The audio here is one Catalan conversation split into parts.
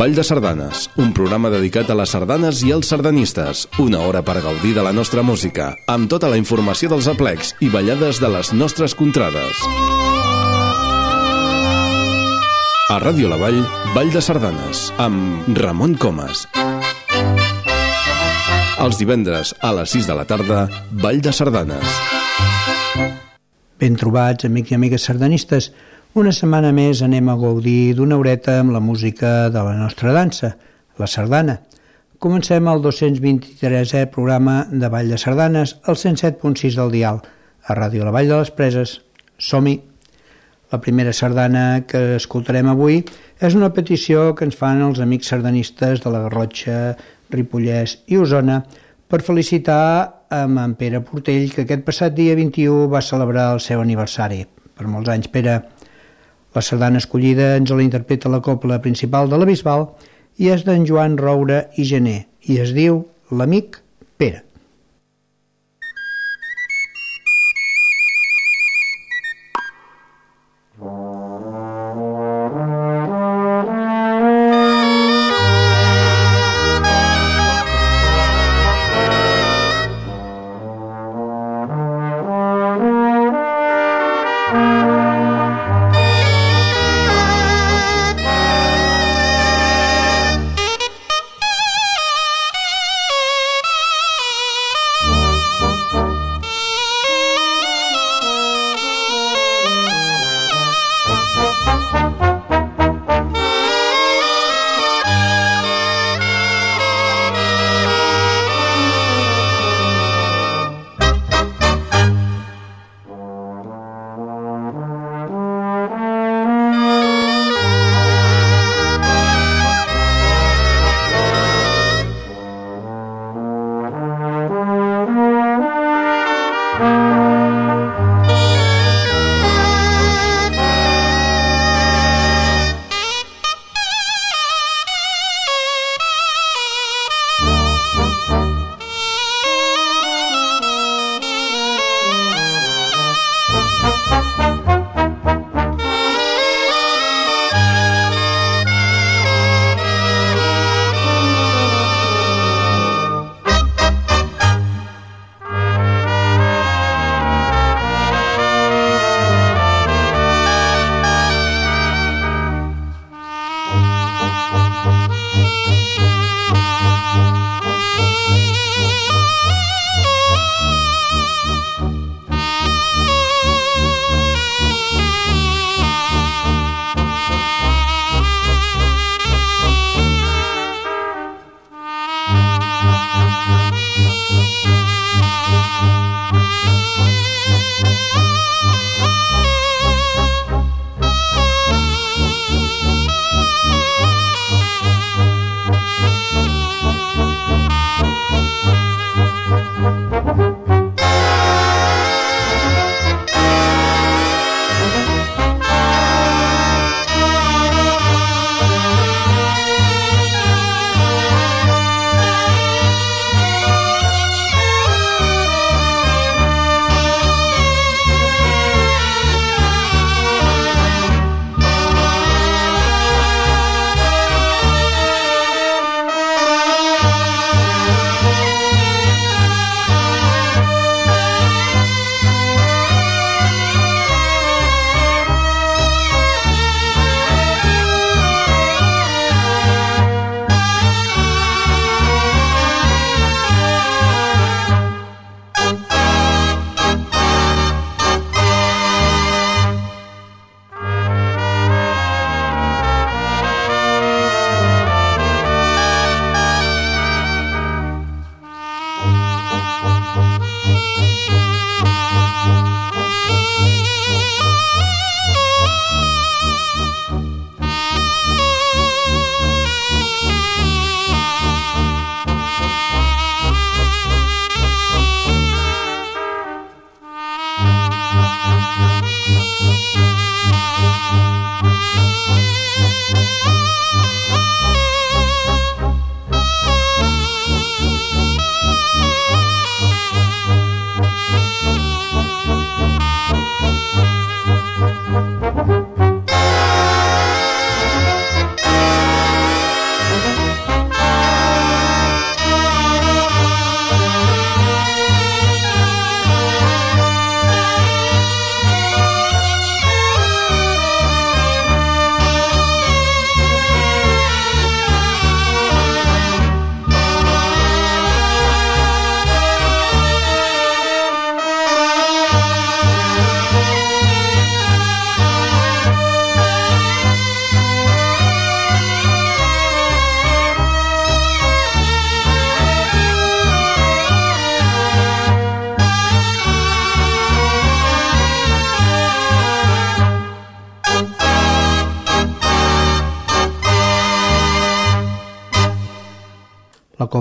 Vall de Sardanes, un programa dedicat a les sardanes i als sardanistes. Una hora per gaudir de la nostra música, amb tota la informació dels aplecs i ballades de les nostres contrades. A Ràdio La Vall, Vall de Sardanes, amb Ramon Comas. Els divendres a les 6 de la tarda, Vall de Sardanes. Ben trobats, amics i amigues sardanistes. Una setmana més anem a gaudir d'una horeta amb la música de la nostra dansa, la sardana. Comencem el 223è programa de Vall de Sardanes, el 107.6 del dial, a Ràdio La Vall de les Preses. Som-hi! La primera sardana que escoltarem avui és una petició que ens fan els amics sardanistes de la Garrotxa, Ripollès i Osona per felicitar amb en Pere Portell, que aquest passat dia 21 va celebrar el seu aniversari. Per molts anys, Pere. La sardana escollida ens la interpreta la copla principal de la Bisbal i és d'en Joan Roura i Gené i es diu L'amic Pere.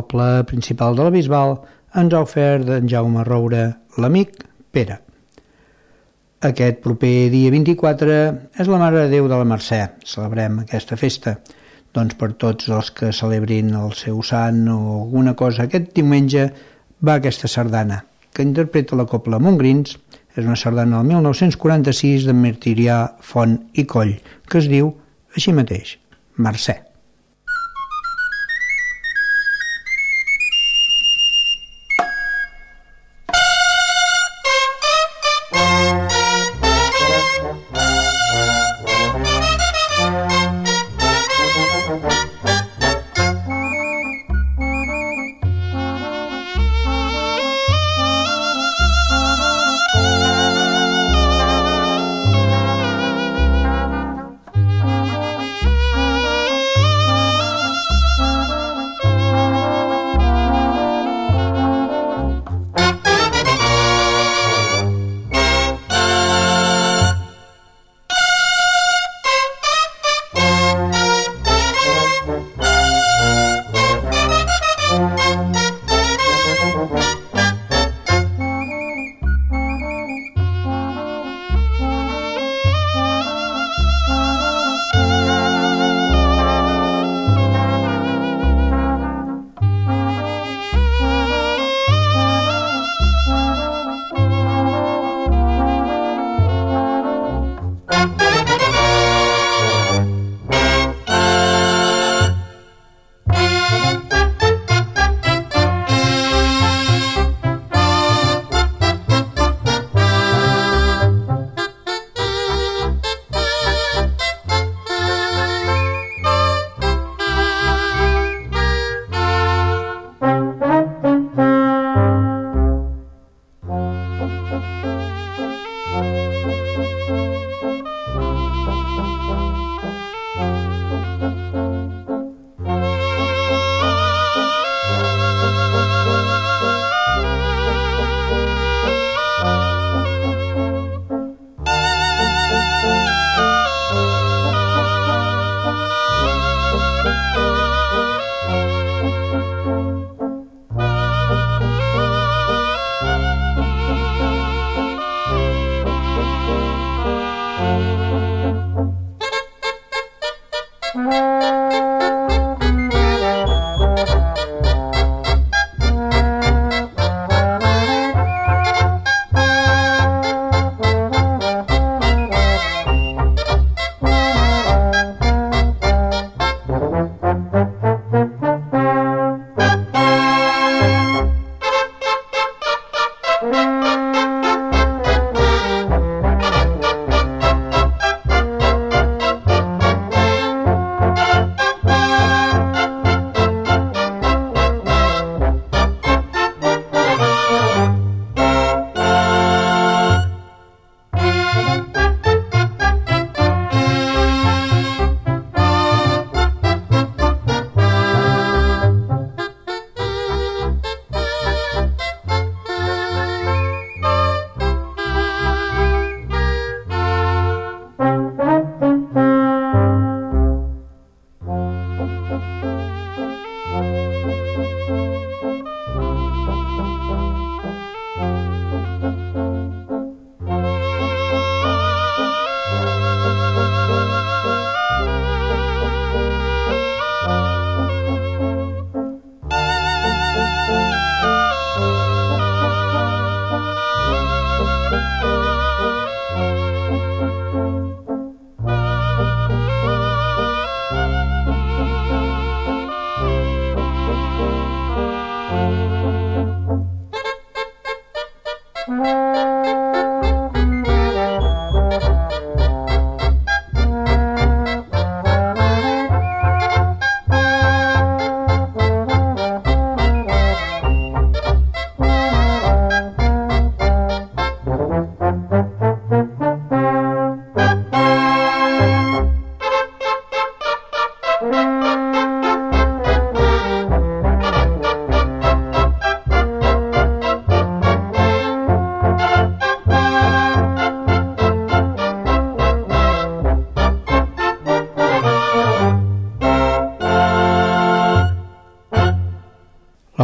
Copla principal de la Bisbal ens ha ofert d'en Jaume Roure, l'amic Pere. Aquest proper dia 24 és la Mare de Déu de la Mercè. Celebrem aquesta festa. Doncs per tots els que celebrin el seu sant o alguna cosa aquest diumenge va aquesta sardana, que interpreta la copla Montgrins, és una sardana del 1946 de Martirià Font i Coll, que es diu així mateix, Mercè.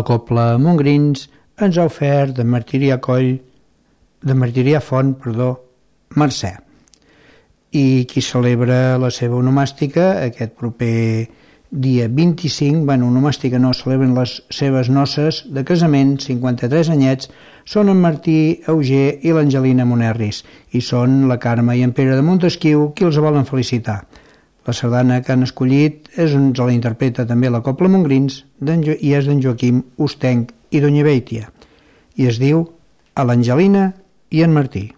Copla Montgrins ens ha ofert de Martiria Coll, de Martiria Font, perdó, Mercè. I qui celebra la seva onomàstica aquest proper dia 25, bueno, onomàstica no, celebren les seves noces de casament, 53 anyets, són en Martí Auger i l'Angelina Monerris, i són la Carme i en Pere de Montesquieu qui els volen felicitar. La sardana que han escollit és, ens la interpreta també la Copla Montgrins i és d'en Joaquim Ustenc i Doña Beitia, i es diu A l'Angelina i en Martí.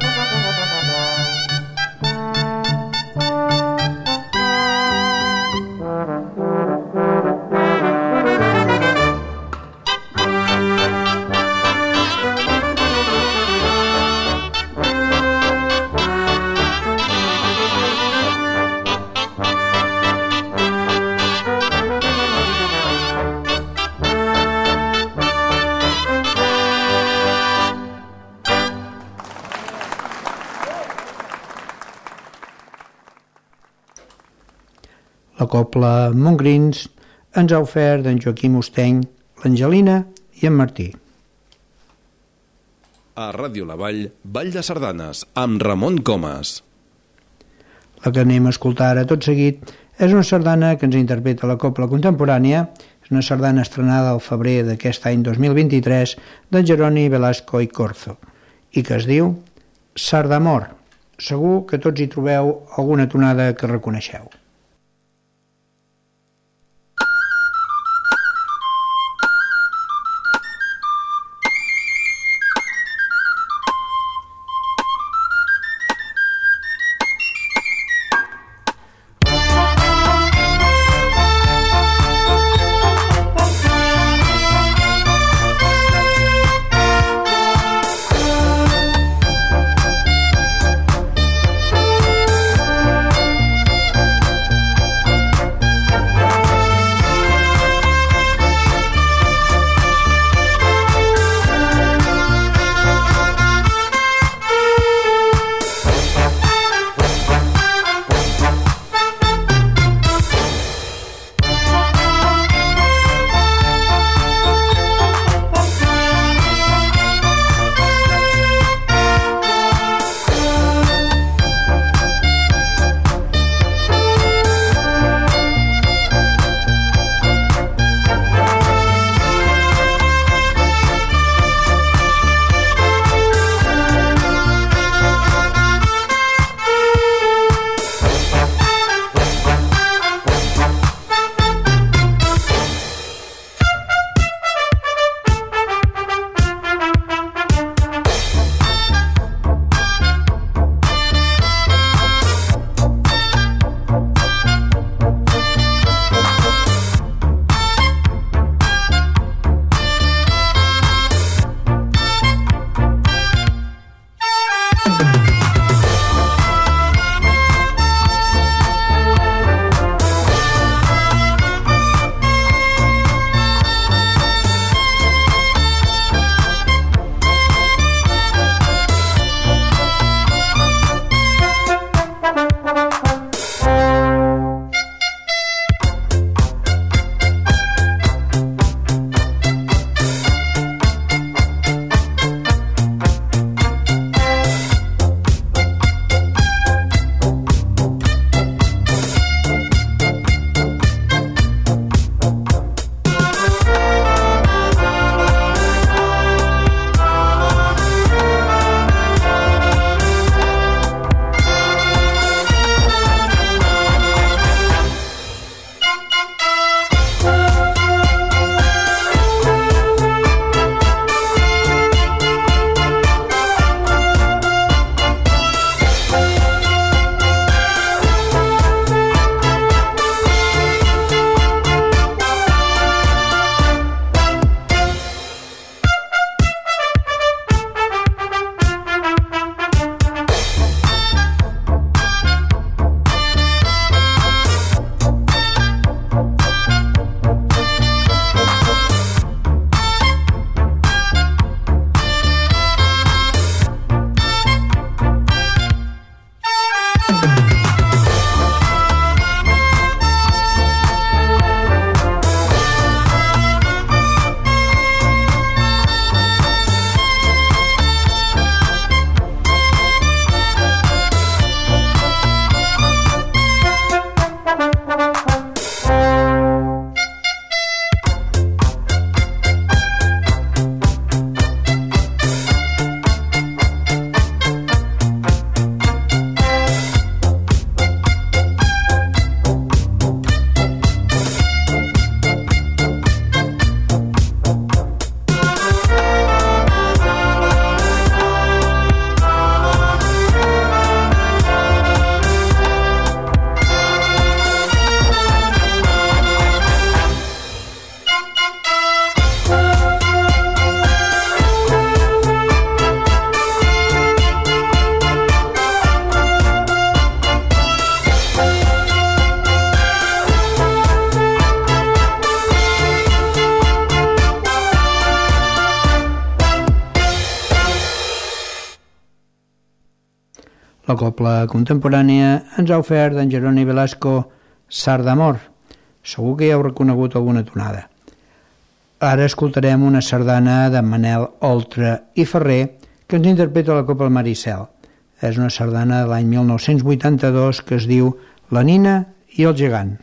Thank you. Copla Montgrins ens ha ofert en Joaquim Osteny, l'Angelina i en Martí. A Ràdio La Vall, Vall de Sardanes, amb Ramon Comas. La que anem a escoltar ara tot seguit és una sardana que ens interpreta la Copla Contemporània, és una sardana estrenada al febrer d'aquest any 2023 d'en Jeroni Velasco i Corzo, i que es diu Sardamor. Segur que tots hi trobeu alguna tonada que reconeixeu. La copla contemporània ens ha ofert en Jeroni Velasco Sart d'amor. Segur que ja heu reconegut alguna tonada. Ara escoltarem una sardana de Manel Oltra i Ferrer que ens interpreta la Copa del Maricel. És una sardana de l'any 1982 que es diu La nina i el gegant.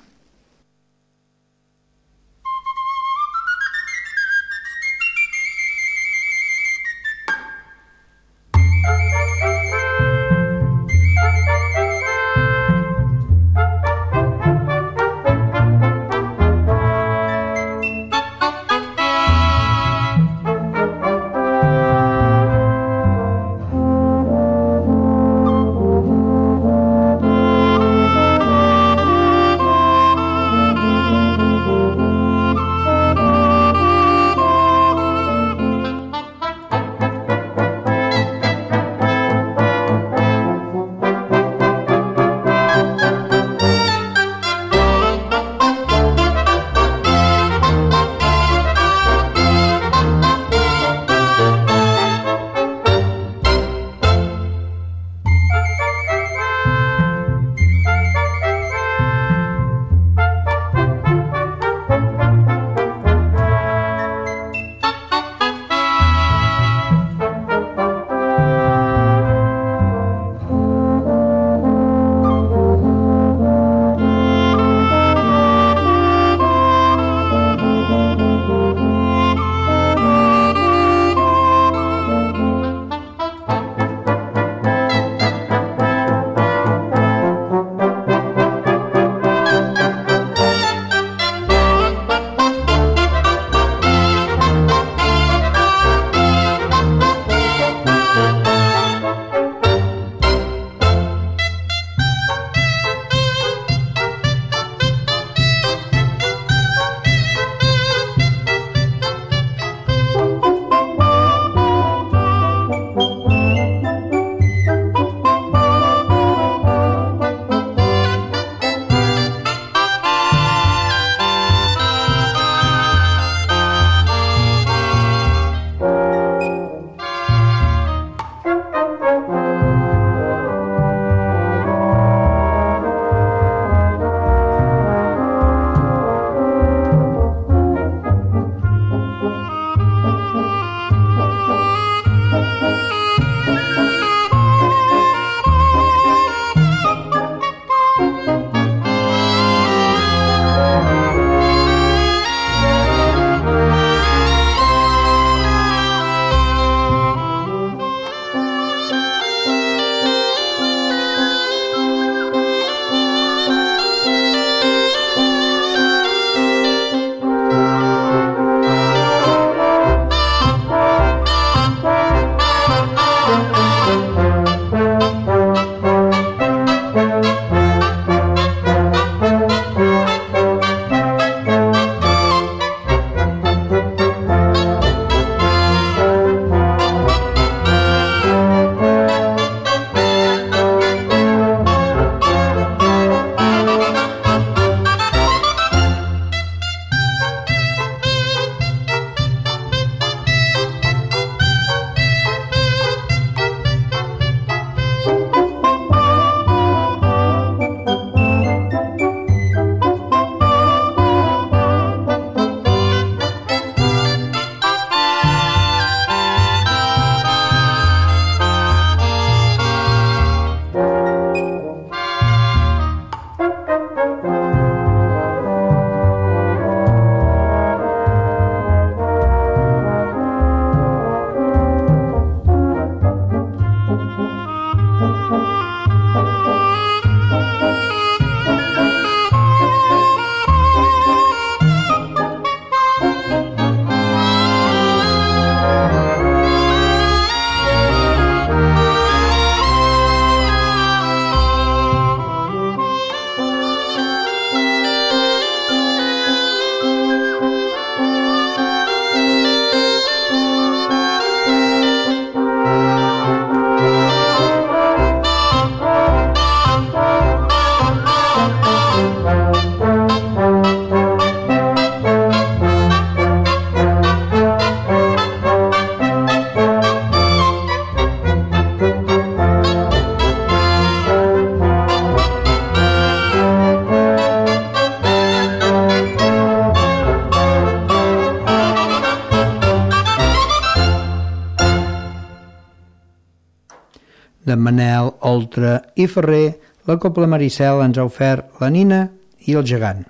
Oltra i Ferrer, la Copla Maricel ens ha ofert la Nina i el Gegant.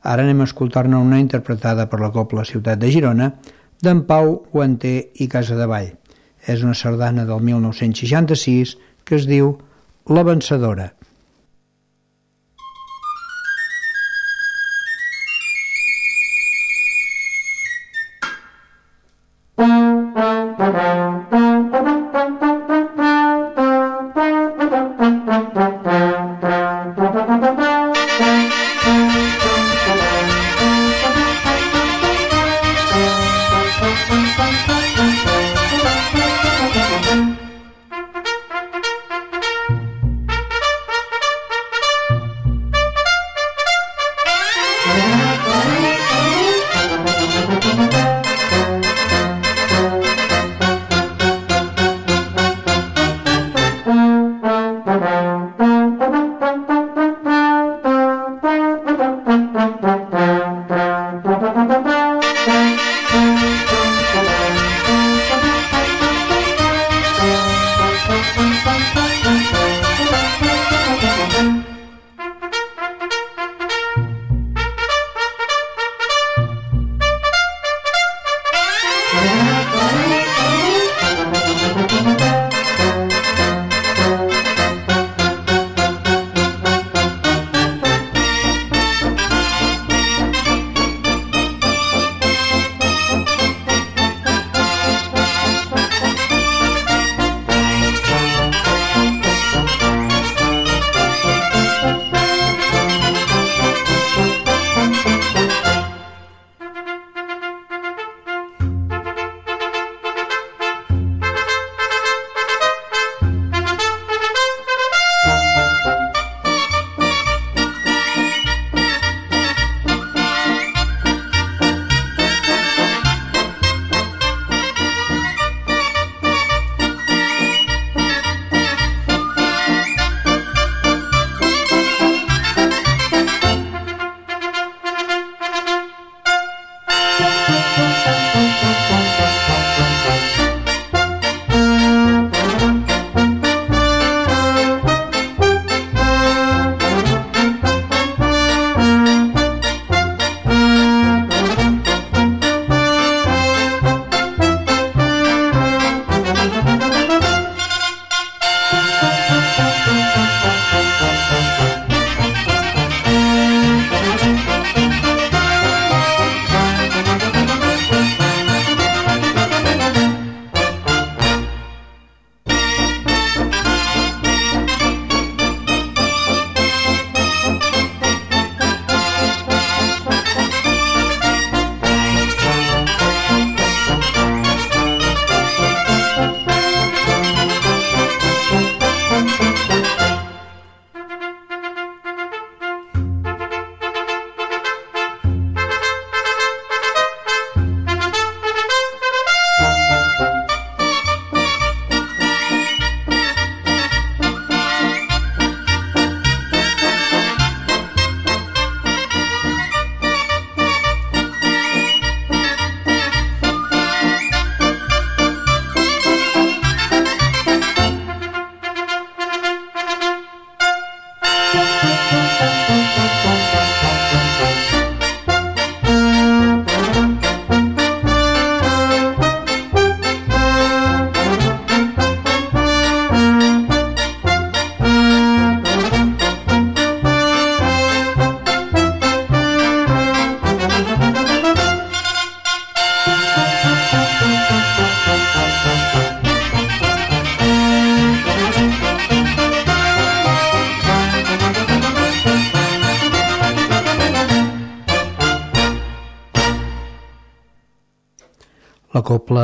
Ara anem a escoltar-ne una interpretada per la Copla Ciutat de Girona d'en Pau Guanter i Casa de Vall. És una sardana del 1966 que es diu La Vencedora.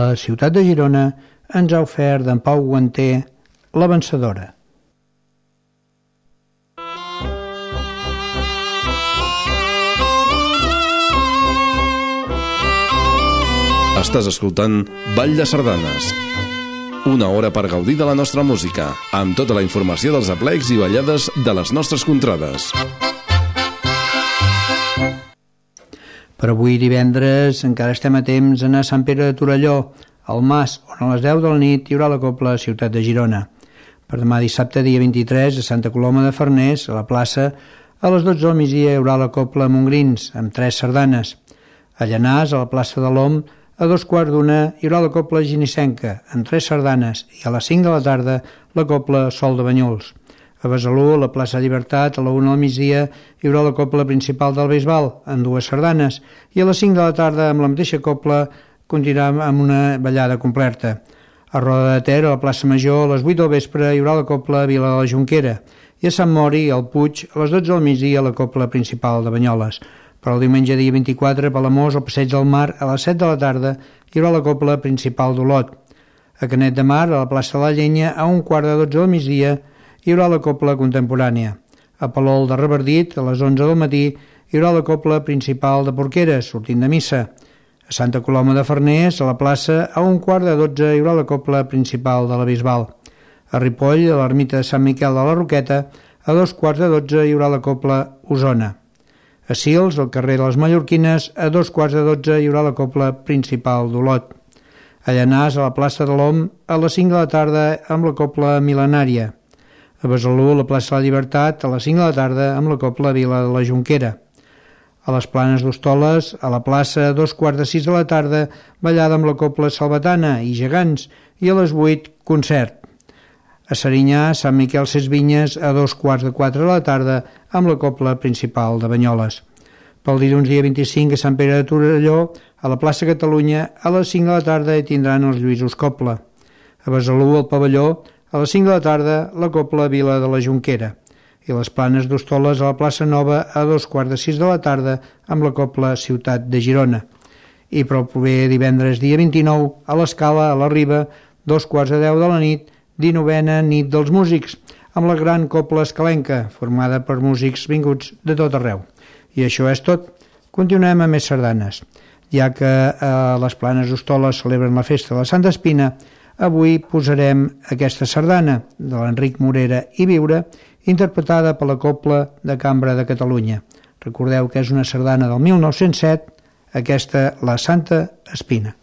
La Ciutat de Girona ens ha ofert d'en Pau Guanter La Vencedora. Estàs escoltant Vall de Sardanes. Una hora per gaudir de la nostra música, amb tota la informació dels aplecs i ballades de les nostres contrades. Per avui divendres encara estem a temps d'anar a Sant Pere de Torelló, al Mas, on a les 10 de la nit hi haurà la Copla Ciutat de Girona. Per demà dissabte, dia 23, a Santa Coloma de Farners, a la plaça, a les 12 del migdia hi haurà la Copla Montgrins, amb tres sardanes. A Llanàs, a la plaça de l'Om, a dos quarts d'una hi haurà la Copla Ginissenca, amb tres sardanes, i a les 5 de la tarda la Copla Sol de Banyuls. A Besalú, a la plaça Llibertat, a la 1 del migdia, hi haurà la copla principal del Beisbal, amb dues sardanes, i a les 5 de la tarda, amb la mateixa copla, continuarà amb una ballada completa. A Roda de Ter, a la plaça Major, a les 8 del vespre, hi haurà la copla Vila de la Junquera, i a Sant Mori, al Puig, a les 12 del migdia, la copla principal de Banyoles. Per el diumenge dia 24, a Palamós, al Passeig del Mar, a les 7 de la tarda, hi haurà la copla principal d'Olot. A Canet de Mar, a la plaça de la Llenya, a un quart de 12 del migdia, hi haurà la copla contemporània. A Palol de Reverdit, a les 11 del matí, hi haurà la copla principal de Porqueres, sortint de missa. A Santa Coloma de Farners, a la plaça, a un quart de 12 hi haurà la copla principal de la Bisbal. A Ripoll, a l'ermita de Sant Miquel de la Roqueta, a dos quarts de 12 hi haurà la copla Osona. A Sils, al carrer de les Mallorquines, a dos quarts de 12 hi haurà la copla principal d'Olot. A Llanàs, a la plaça de l'Om, a les 5 de la tarda amb la copla mil·lenària a Besalú, a la plaça de la Llibertat, a les 5 de la tarda, amb la Copla Vila de la Junquera. A les planes d'Hostoles, a la plaça, a dos quarts de sis de la tarda, ballada amb la Copla Salvatana i Gegants, i a les 8, concert. A Serinyà, Sant Miquel Ses Vinyes, a dos quarts de quatre de la tarda, amb la Copla Principal de Banyoles. Pel dilluns dia 25 a Sant Pere de Torelló, a la plaça Catalunya, a les 5 de la tarda hi tindran els Lluïsos Copla. A Besalú, al pavelló, a les 5 de la tarda, la Copla Vila de la Junquera i les planes d'Hostoles a la plaça Nova a dos quarts de sis de la tarda amb la Copla Ciutat de Girona. I per el proper divendres dia 29 a l'Escala, a la Riba, dos quarts de deu de la nit, dinovena nit dels músics, amb la gran Copla Escalenca, formada per músics vinguts de tot arreu. I això és tot. Continuem amb més sardanes. Ja que a les planes d'Hostoles celebren la festa de la Santa Espina, Avui posarem aquesta sardana de l'Enric Morera i Viure, interpretada per la Copla de Cambra de Catalunya. Recordeu que és una sardana del 1907, aquesta La Santa Espina.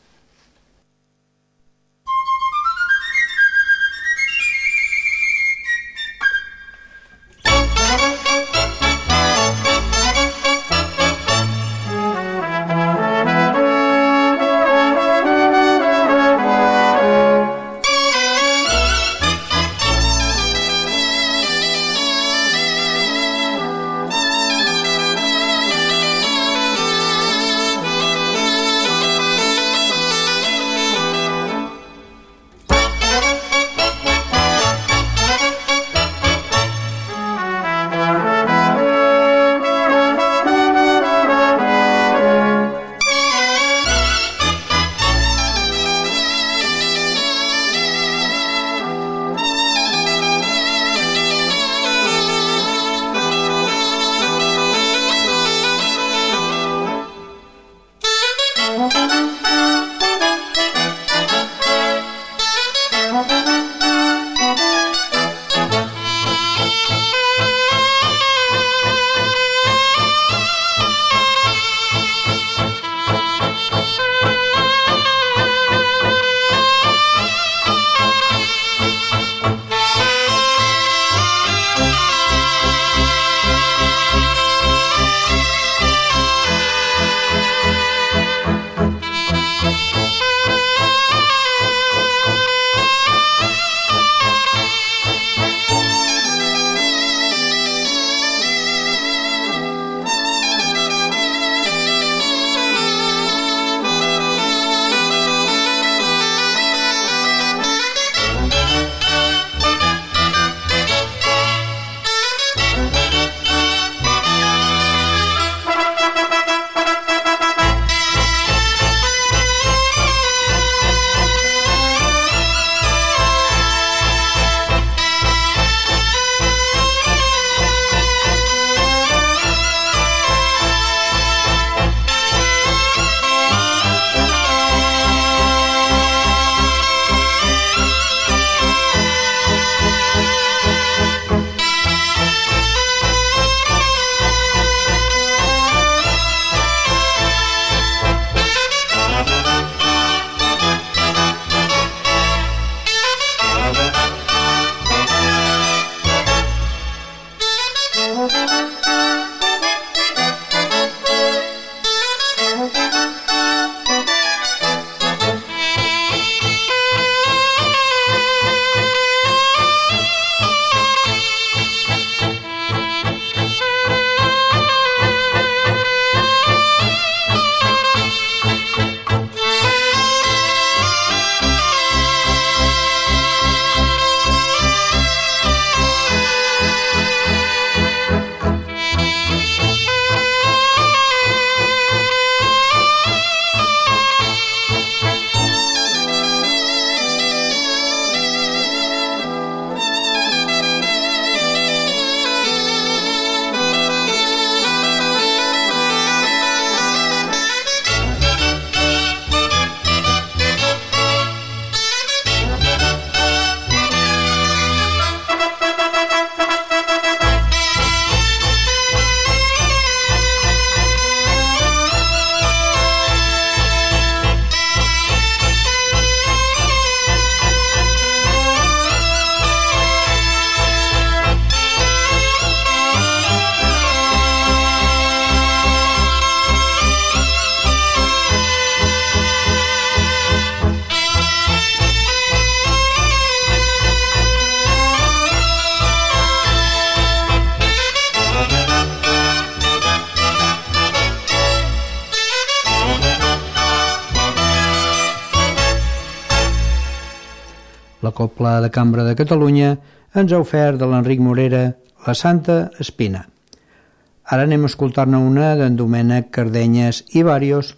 La Copla de Cambra de Catalunya ens ha ofert de l'Enric Morera La Santa Espina. Ara anem a escoltar-ne una d'en Domènec Cardenyes i Varios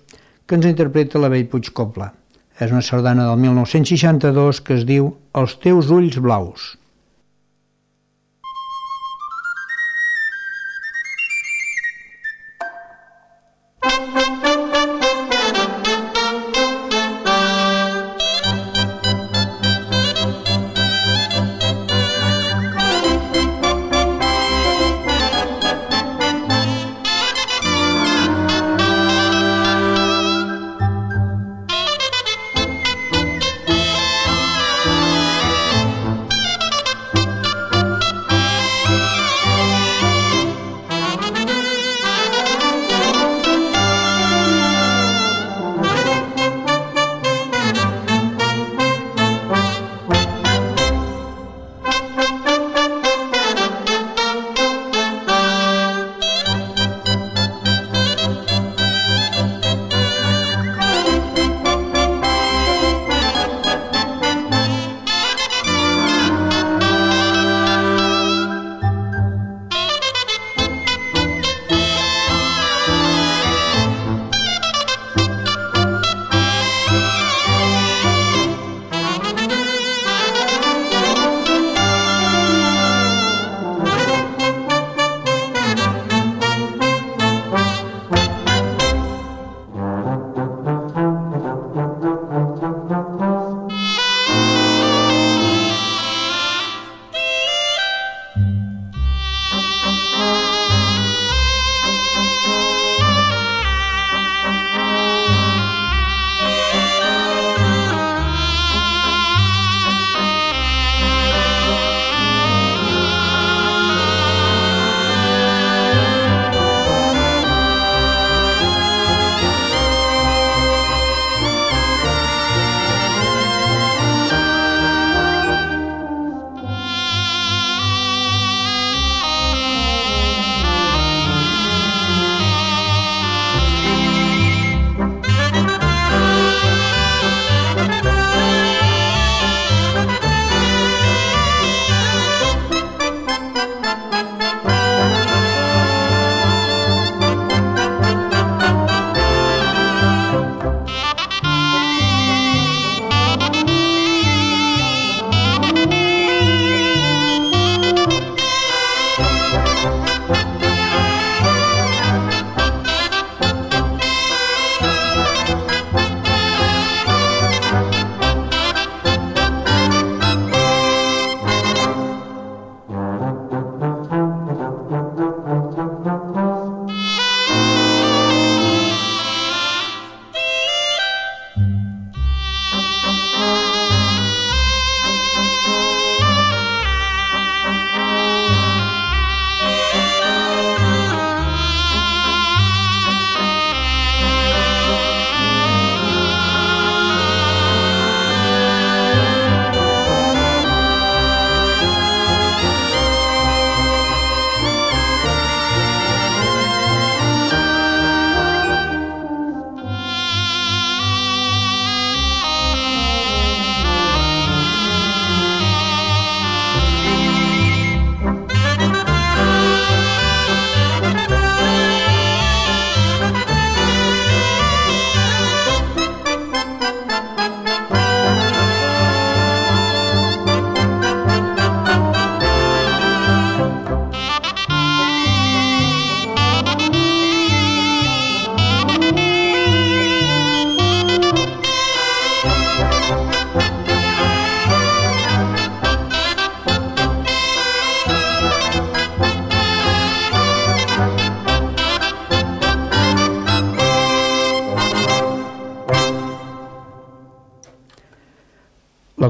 que ens interpreta la Bellpuig Copla. És una sardana del 1962 que es diu Els teus ulls blaus.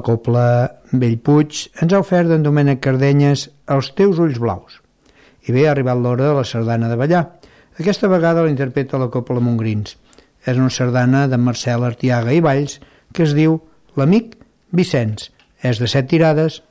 Copla Bellpuig ens ha ofert d'en Domènec Cardenyes Els teus ulls blaus. I bé, ha arribat l'hora de la sardana de ballar. Aquesta vegada la interpreta la copla Montgrins. És una sardana de Marcel Artiaga i Valls que es diu L'amic Vicenç. És de set tirades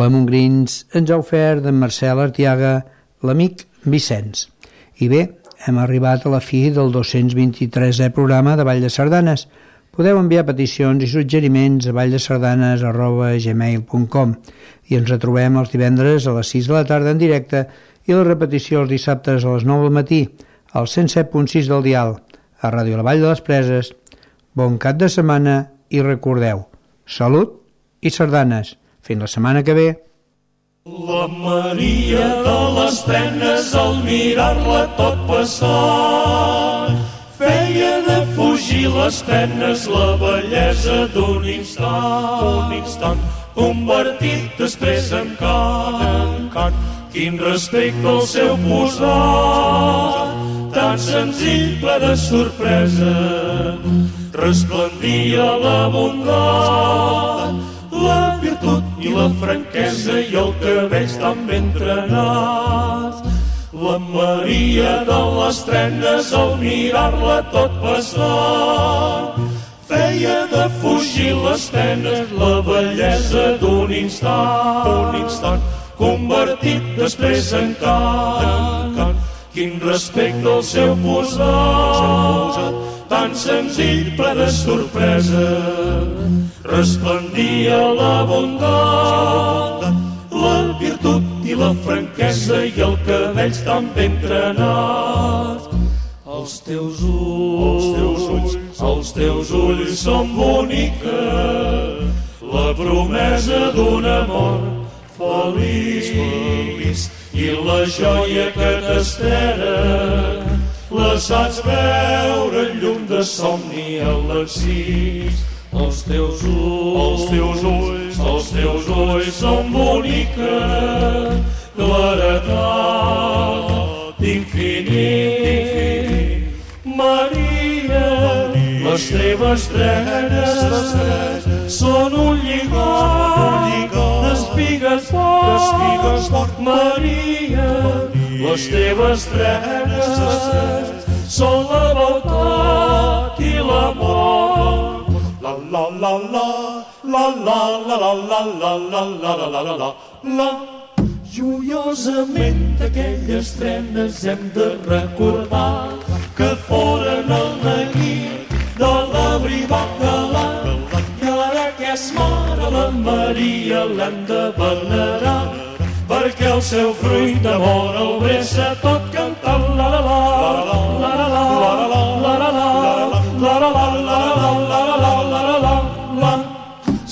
La Montgrins ens ha ofert d'en Marcel Artiaga l'amic Vicenç. I bé, hem arribat a la fi del 223è programa de Vall de Sardanes. Podeu enviar peticions i suggeriments a valldesardanes.gmail.com i ens retrobem els divendres a les 6 de la tarda en directe i la repetició els dissabtes a les 9 del matí al 107.6 del dial a Ràdio La Vall de les Preses. Bon cap de setmana i recordeu, salut i sardanes. Fins la setmana que ve. La Maria de les penes al mirar-la tot passar feia de fugir les penes la bellesa d'un instant, un instant convertit després en cant, en cant. Quin respecte al seu posat, tan senzill ple de sorpresa, resplendia la bondat, la franquesa i el cabell tan ben trenat. La Maria de les trenes al mirar-la tot passant feia de fugir les penes la bellesa d'un instant, un instant convertit després en cant. Quin respecte al seu posat, tan senzill ple de sorpresa, resplendia la bondat, la virtut i la franquesa i el cabell tan ben trenat. Els teus ulls, els teus ulls, els teus ulls són bonica, la promesa d'un amor feliç, feliç, i la joia que t'espera la saps veure en llum de somni a l'exís. Els teus ulls, els teus ulls, els teus ulls són bonica claretat d'infinit. Maria, les teves trenes són un lligot d'espigues fort. Maria, les teves trenes són la voltat i l'amor. La la la la la la la la la la la la la la la la la Joiosament d'aquelles trenes hem de recordar que foren el neguit de l'abribat galant i ara que és mare la Maria l'hem de venerar perquè el seu fruit d'amor el bressa tot cantant la la la la la la la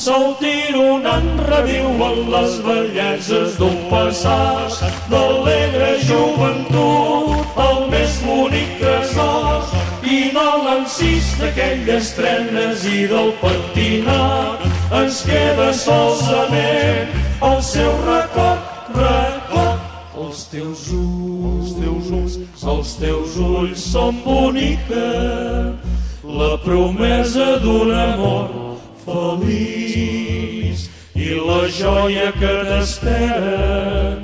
Sol tironant reviuen les belleses d'un passat d'alegre joventut, el més bonic tresor i de l'encís d'aquelles trenes i del pentinat ens queda solsament el seu record, record. Els teus ulls, els teus ulls, els teus ulls són bonica, la promesa d'un amor feliç. I la joia que t'espera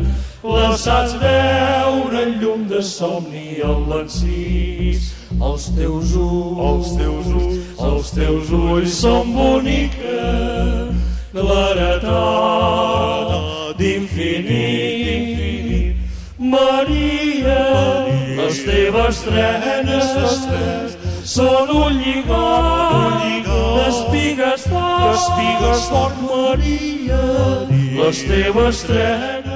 la saps veure en llum de somni a l'encís els teus ulls, els teus ulls, els teus ulls són bonica claretat d'infinit. Maria, les teves trenes són un lligat, un lligat d'espigues d'or, Maria, Maria, les teves trenes